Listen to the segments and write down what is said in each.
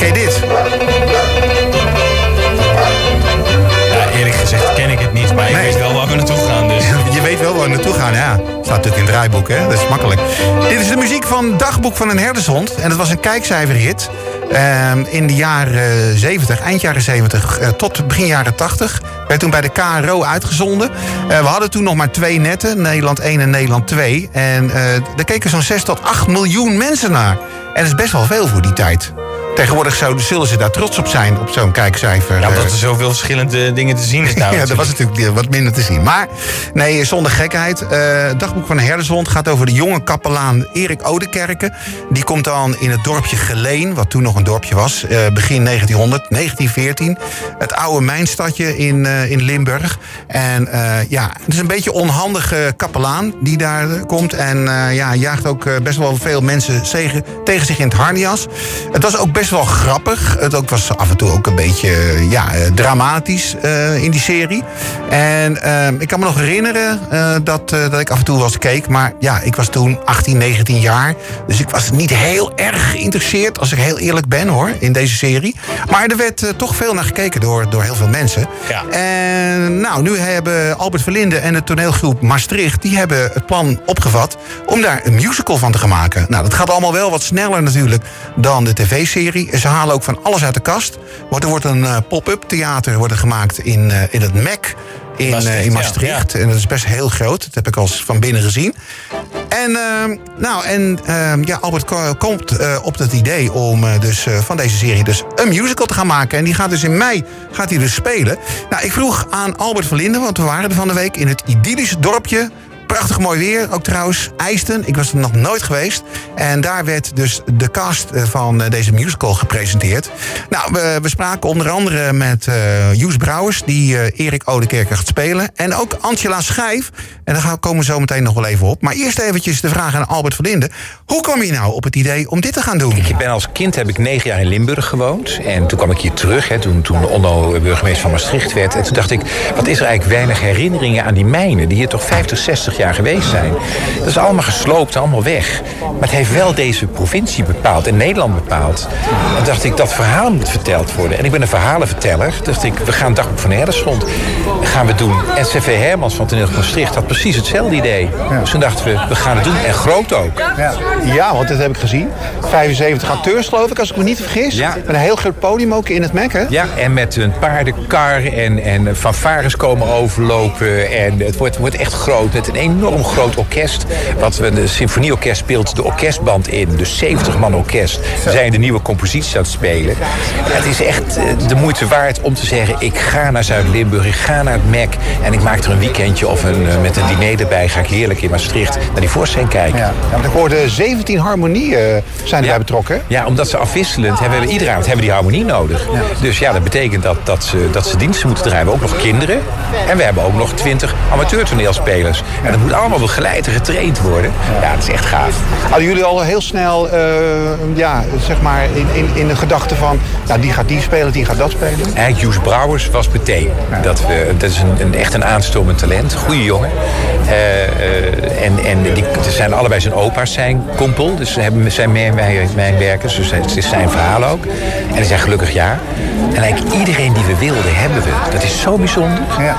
Ken dit? Ja, eerlijk gezegd ken ik het niet, maar ik Nee. weet wel waar we naartoe gaan. Dus. Je weet wel waar we naartoe gaan, ja. Staat natuurlijk in het draaiboek, hè? Dat is makkelijk. Dit is de muziek van Dagboek van een herdershond. En dat was een kijkcijferhit. Ehm, in de jaren 70, eind jaren 70 eh, tot begin jaren 80. Werd toen bij de KRO uitgezonden. Eh, we hadden toen nog maar twee netten, Nederland 1 en Nederland 2. En eh daar keken zo'n 6 tot 8 miljoen mensen naar. En dat is best wel veel voor die tijd. Tegenwoordig zouden, zullen ze daar trots op zijn, op zo'n kijkcijfer. Ja, eh, omdat er zoveel verschillende dingen te zien is nou. ja, dat was natuurlijk wat minder te zien. Maar nee, zonder gekheid. eh dagboek van herdershond gaat over de jonge kapelaan Erik Oudekerke. Die komt dan in het dorpje Geleen, wat toen nog een dorpje was, eh, begin 1900, 1914. Het oude mijnstadje in, eh, in Limburg. En eh, ja, het is een beetje onhandige kapelaan die daar eh, komt. En eh, ja, jaagt ook eh, best wel veel mensen tegen, tegen zich in het harnias. Het was ook best wel grappig. Het ook was af en toe ook een beetje eh, ja, eh, dramatisch eh, in die serie. En eh, ik kan me nog herinneren dat, dat ik af en toe wel eens keek. Maar ja, ik was toen 18, 19 jaar. Dus ik was niet heel erg geïnteresseerd, als ik heel eerlijk ben hoor, in deze serie. Maar er werd toch veel naar gekeken door, door heel veel mensen. Ja. En nou, nu hebben Albert Verlinde en de toneelgroep Maastricht... die hebben het plan opgevat om daar een musical van te gaan maken. Nou, dat gaat allemaal wel wat sneller natuurlijk dan de tv-serie. Ze halen ook van alles uit de kast. Want er wordt een eh, pop-up theater wordt er gemaakt in, eh, in het MEC in Maastricht, Maastricht. in ja, Maastricht. En dat is best heel groot. Dat heb ik al eens van binnen gezien. En, ehm, nou, en ehm, ja, Albert ko- komt eh, op het idee om eh, dus, eh, van deze serie dus een musical te gaan maken. En die gaat dus in mei gaat hij dus spelen. Nou, ik vroeg aan Albert Verlinde, want we waren er van de week in het idyllische dorpje. Prachtig mooi weer, ook trouwens. IJsten, ik was er nog nooit geweest. En daar werd dus de cast eh, van eh, deze musical gepresenteerd. Nou, we, we spraken onder andere met eh Joes Brouwers... die eh, Erik Oudekerke gaat spelen. En ook Angela Schijf. En daar komen we zo meteen nog wel even op. Maar eerst eventjes de vraag aan Albert Verlinde. Hoe kwam je nou op het idee om dit te gaan doen? Ik ben als kind heb ik negen jaar in Limburg gewoond. En toen kwam ik hier terug, hè, toen, toen Onno burgemeester van Maastricht werd. En toen dacht ik, wat is er eigenlijk weinig herinneringen aan die mijnen... die hier toch 50, 60 jaar geweest zijn. Dat is allemaal gesloopt, allemaal weg. Maar het heeft wel deze provincie bepaald en Nederland bepaald. En dacht ik, dat verhaal moet verteld worden. En ik ben een verhalenverteller. Dacht ik, we gaan Dagboek van Herderschond gaan we doen. En CV Hermans van Toneel Maastricht had precies hetzelfde idee. Dus toen dachten we, we gaan het doen. En groot ook. Ja. ja, want dat heb ik gezien. 75 acteurs, geloof ik, als ik me niet vergis. Ja. Met een heel groot podium ook in het hè? Ja, en met een paardenkar en, en fanfares komen overlopen. En het wordt, wordt echt groot. Met een enorm groot orkest. Wat we, de symfonieorkest speelt de orkestband in. Dus 70 man orkest. Zijn de nieuwe composities aan het spelen. Het is echt eh, de moeite waard om te zeggen... ik ga naar Zuid-Limburg, ik ga naar het MEC... en ik maak er een weekendje of een, eh, met een diner erbij... ga ik heerlijk in Maastricht naar die voorstelling kijken. Ja, want ik hoorde 17 harmonieën eh, zijn erbij betrokken. Ja, omdat ze afwisselend hebben, we iedere avond hebben die harmonie nodig. Dus ja, dat betekent dat, dat, ze, dat ze diensten moeten draaien. We hebben ook nog kinderen. En we hebben ook nog 20 amateurtoneelspelers. En dat moet allemaal begeleid en getraind worden. Ja, dat is echt gaaf. Hadden jullie al heel snel, eh, ja, zeg maar, in, in, in de gedachte van... nou, die gaat die spelen, die gaat dat spelen? Eigenlijk Joes Brouwers was meteen. Dat, we, dat is een, een, echt een aanstormend talent. Goeie jongen. Eh, en en die, zijn allebei zijn opa's zijn kompel. Dus ze hebben, zijn mijn- mijnwerkers. Dus het is zijn verhaal ook. En die zijn gelukkig ja. En eigenlijk iedereen die we wilden, hebben we. Dat is zo bijzonder. Ja.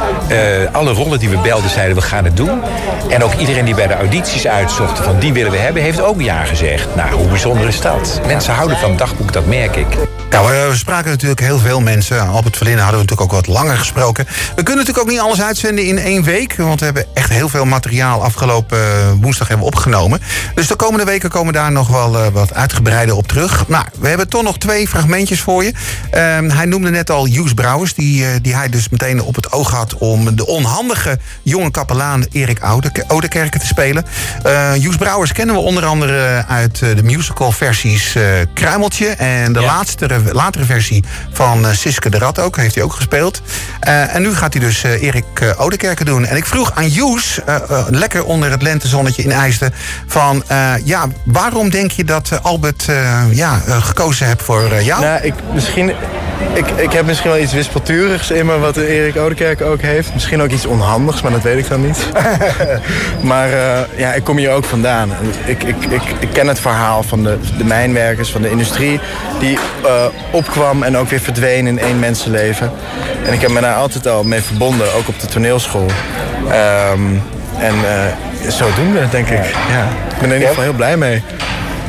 Alle rollen die we belden zeiden we gaan het doen. En ook iedereen die bij de audities uitzocht van die willen we hebben, heeft ook ja gezegd. Nou, hoe bijzonder is dat? Mensen houden van dagboek, dat merk ik. Ja, we, we spraken natuurlijk heel veel mensen. Albert Verlinden hadden we natuurlijk ook wat langer gesproken. We kunnen natuurlijk ook niet alles uitzenden in één week. Want we hebben echt heel veel materiaal afgelopen eh, woensdag hebben opgenomen. Dus de komende weken komen daar nog wel eh, wat uitgebreider op terug. Nou, we hebben toch nog twee fragmentjes voor je. Ehm, hij noemde net al Joes Brouwers. Die, eh, die hij dus meteen op het oog had om de onhandige jonge kapelaan Erik Oude- Oudekerke te spelen. Eh Joes Brouwers kennen we onder andere uit eh, de musical versies eh, Kruimeltje. En de Ja. laatste, latere versie van eh, Siske de Rat ook. Heeft hij ook gespeeld. Eh, en nu gaat hij dus eh, Erik eh, Oudekerke doen. En ik vroeg aan Joes, lekker onder het lentezonnetje in IJsden... van eh, ja, waarom denk je dat Albert eh, ja, gekozen hebt voor eh, jou? Nou, ik, misschien ik, ik heb misschien wel iets wispelturigs in me, wat Erik Oudekerk ook heeft. Misschien ook iets onhandigs, maar dat weet ik dan niet. maar uh, ja, ik kom hier ook vandaan. Ik, ik, ik, ik ken het verhaal van de, de mijnwerkers, van de industrie... die uh, opkwam en ook weer verdween in één mensenleven. En ik heb me daar altijd al mee verbonden, ook op de toneelschool. Um, en uh, zodoende, denk ik. Ja. Ik ben er in ieder geval heel blij mee.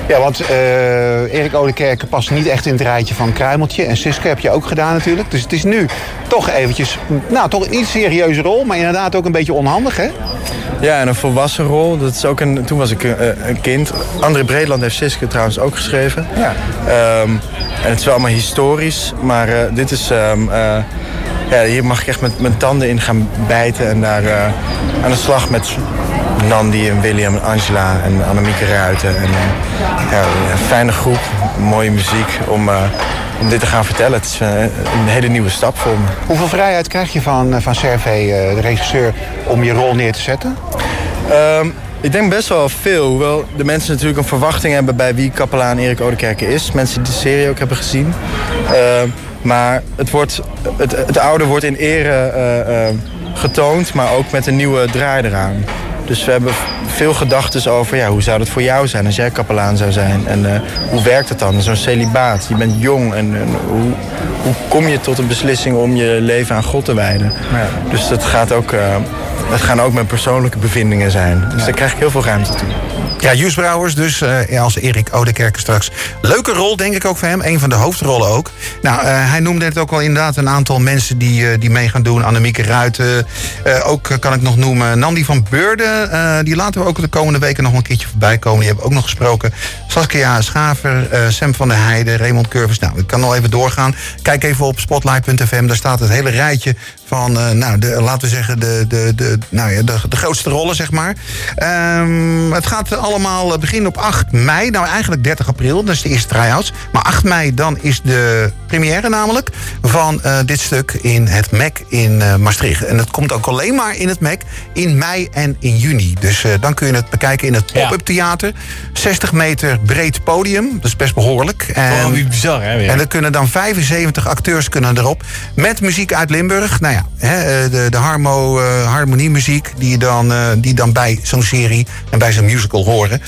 Ja, want uh, Erik Oudekerke past niet echt in het rijtje van Kruimeltje. En Siske heb je ook gedaan natuurlijk. Dus het is nu toch eventjes, nou toch een iets serieuze rol. Maar inderdaad ook een beetje onhandig, hè? Ja, en een volwassen rol. Dat is ook een, toen was ik een, eh, een kind. André Breedland heeft Siske trouwens ook geschreven. Ja. Um, en het is wel allemaal historisch. Maar uh, dit is... Um, uh, ja, hier mag ik echt met mijn tanden in gaan bijten. En daar aan de slag met Nandi en William en Angela en Annemieke Ruiten. En, ja, een fijne groep, mooie muziek om, uh, om dit te gaan vertellen. Het is uh, een hele nieuwe stap voor me. Hoeveel vrijheid krijg je van, van Servey, de regisseur, om je rol neer te zetten? Um, ik denk best wel veel. Hoewel de mensen natuurlijk een verwachting hebben bij wie kapelaan Erik Oudekerke is. Mensen die de serie ook hebben gezien. Uh, maar het, wordt, het, het oude wordt in ere uh, getoond, maar ook met een nieuwe draai eraan. Dus we hebben veel gedachten over ja, hoe zou dat voor jou zijn als jij kapelaan zou zijn. En uh, hoe werkt het dan, zo'n celibaat? Je bent jong en, en hoe, hoe, kom je tot een beslissing om je leven aan God te wijden? Ja. Dus dat, gaat ook, uh, dat gaan ook mijn persoonlijke bevindingen zijn. Dus ja. daar krijg ik heel veel ruimte toe. Ja, Jus Brouwers dus uh, als Erik Oudekerke straks. Leuke rol, denk ik ook voor hem. Een van de hoofdrollen ook. Nou, uh, hij noemde het ook al inderdaad een aantal mensen die, uh, die mee gaan doen. Annemieke Ruiten. ook kan ik nog noemen Nandi van Beurden. die laten we ook de komende weken nog een keertje voorbij komen. Die hebben ook nog gesproken. Saskia Schaver, Sam van der Heijden, Raymond Curvers. Nou, ik kan nog even doorgaan. Kijk even op spotlight.fm. Daar staat het hele rijtje van, nou, de, laten we zeggen, de, de, de, nou ja, de, de grootste rollen, zeg maar. Um, het gaat allemaal beginnen op 8 mei. Nou, eigenlijk 30 april, dat is de eerste try-outs. Maar 8 mei, dan is de première namelijk van uh, dit stuk in het MEC in uh, Maastricht. En het komt ook alleen maar in het MEC in mei en in juni. Dus uh, dan kun je het bekijken in het pop-up theater. 60 meter breed podium, dat is best behoorlijk. En, oh, bizar, hè? Weer. En er kunnen dan 75 acteurs kunnen erop. Met muziek uit Limburg. Nou ja, hè, de, de harmo, harmoniemuziek die, dan, die dan bij zo'n serie en bij zo'n musical horen.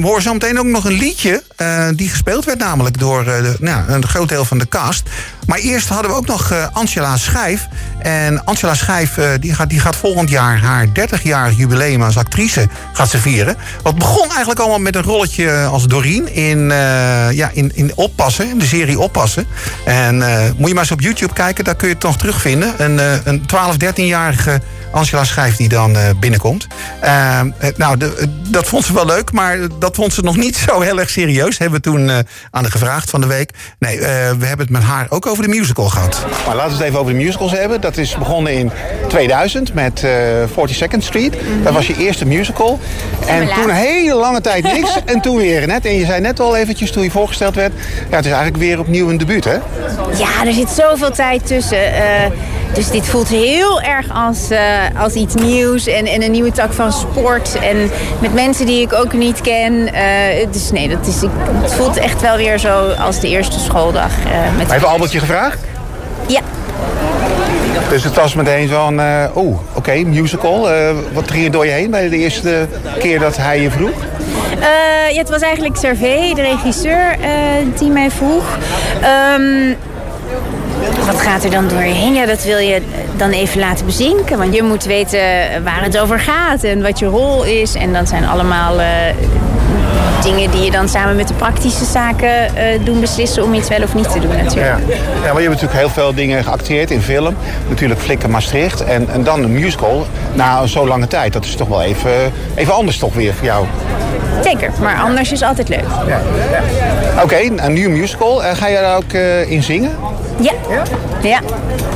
We horen zo meteen ook nog een liedje uh, die gespeeld werd namelijk door de, nou, een groot deel van de cast. Maar eerst hadden we ook nog Angela Schijf. En Angela Schijf die gaat, die gaat volgend jaar haar 30-jarig jubileum als actrice gaat ze vieren. Wat begon eigenlijk allemaal met een rolletje als Doreen in, ja, in, in Oppassen, in de serie Oppassen. En moet je maar eens op YouTube kijken, daar kun je het nog terugvinden. Een, een 12, 13-jarige Angela Schijf die dan binnenkomt. nou, de, dat vond ze wel leuk, maar dat vond ze nog niet zo heel erg serieus. Hebben we toen uh, aan de gevraagd van de week. Nee, uh, we hebben het met haar ook over de musical gehad. Maar laten we het even over de musicals hebben. Dat is begonnen in 2000 met uh, 42nd Street. Mm -hmm. Dat was je eerste musical. En toen een hele lange tijd niks. en toen weer net. En je zei net al eventjes toen je voorgesteld werd. Ja, het is eigenlijk weer opnieuw een debuut, hè? Ja, er zit zoveel tijd tussen. Dus dit voelt heel erg als, uh, als iets nieuws en, en een nieuwe tak van sport. En met mensen die ik ook niet ken. Uh, dus nee, dat is, het voelt echt wel weer zo als de eerste schooldag. Uh, met Heeft Albert je gevraagd? Ja. Dus het was meteen van, uh, oh, oké, okay, musical. Wat ging er door je heen bij de eerste keer dat hij je vroeg? Uh, ja, het was eigenlijk Servé, de regisseur, die mij vroeg. Um, wat gaat er dan door je heen? Ja, dat wil je dan even laten bezinken. Want je moet weten waar het over gaat en wat je rol is. En dat zijn allemaal uh, dingen die je dan samen met de praktische zaken uh, doen beslissen om iets wel of niet te doen natuurlijk. Ja, ja maar je hebt natuurlijk heel veel dingen geacteerd in film. Natuurlijk Flikken Maastricht en, en dan een musical na zo'n lange tijd. Dat is toch wel even, even anders toch weer voor jou. Zeker, maar anders is altijd leuk. Ja. ja. Oké, okay, een nieuwe musical. Uh, ga je daar ook uh, in zingen? Ja. ja.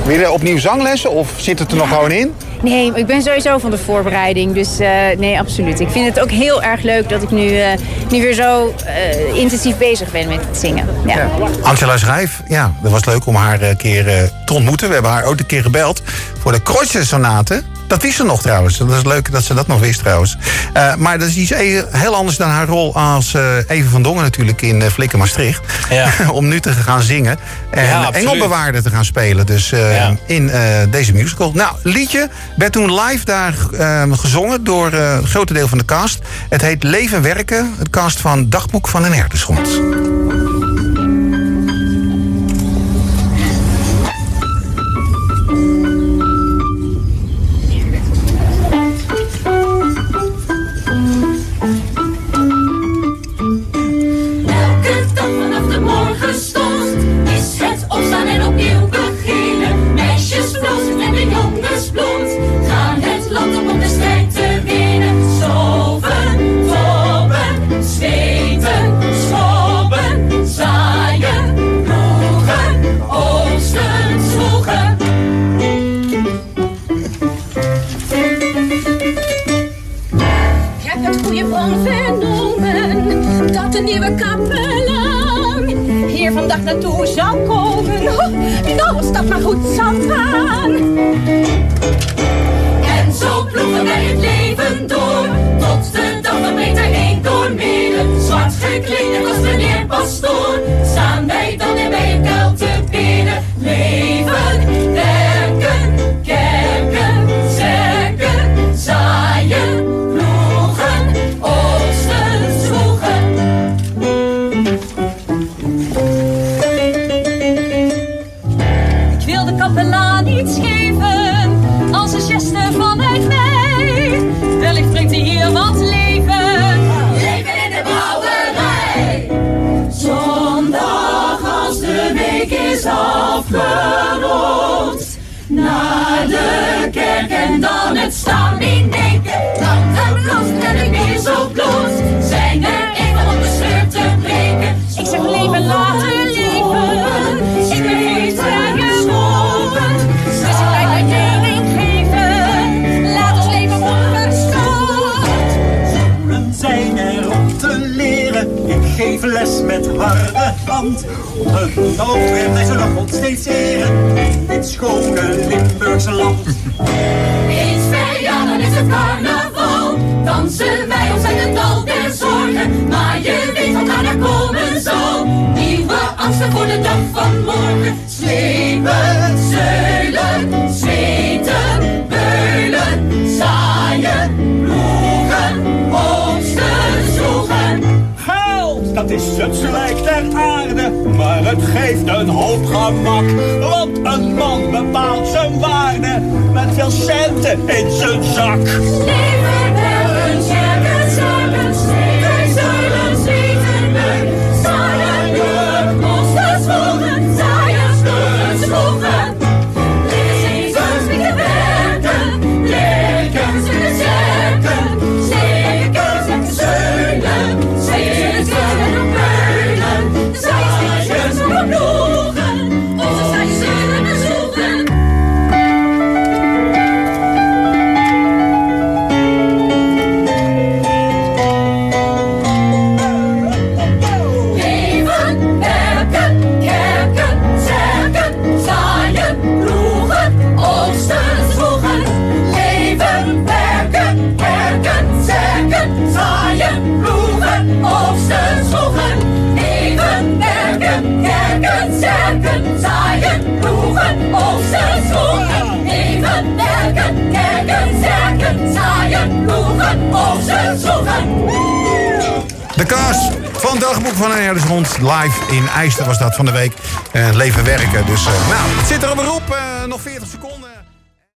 Weer opnieuw zanglessen of zit het er nog gewoon in? Nee, ik ben sowieso van de voorbereiding. Dus uh, nee, absoluut. Ik vind het ook heel erg leuk dat ik nu, uh, nu weer zo uh, intensief bezig ben met het zingen. Ja. ja. Angela Schrijf, ja, dat was leuk om haar een keer te ontmoeten. We hebben haar ook een keer gebeld voor de Kreutzer-sonate. Dat wist ze nog trouwens. Dat is leuk dat ze dat nog wist trouwens. Eh, maar dat is iets heel anders dan haar rol als uh, Even van Dongen natuurlijk in uh, Flikken Maastricht. Ja. Om nu te gaan zingen. En Ja. Engelbewaarder te gaan spelen. Dus eh, Ja. in eh, deze musical. Nou, liedje werd toen live daar eh, gezongen door eh, een grote deel van de cast. Het heet Leven Werken. Het cast van Dagboek van een Herdershond. Nieuwe kapelaan hier vandaag naartoe zou komen. Oh, als dat maar goed met harde hand. Geloof weer, wij zullen God steeds. In dit schone Limburgse land. Eens dan is het carnaval. Dansen wij ons uit het dal der zorgen. Maar je weet wat daarna komen zal. Nieuwe angsten voor de dag van morgen. Slepen, zeulen, is het slijk ter aarde. Maar het geeft een hoop gemak. Want een man bepaalt zijn waarde. Met veel centen in zijn zak. De cast van Dagboek van een Herdershond. Live in IJster was dat van de week. Eh, leven werken. Dus eh, nou, het zit er op. Eh, nog 40 seconden.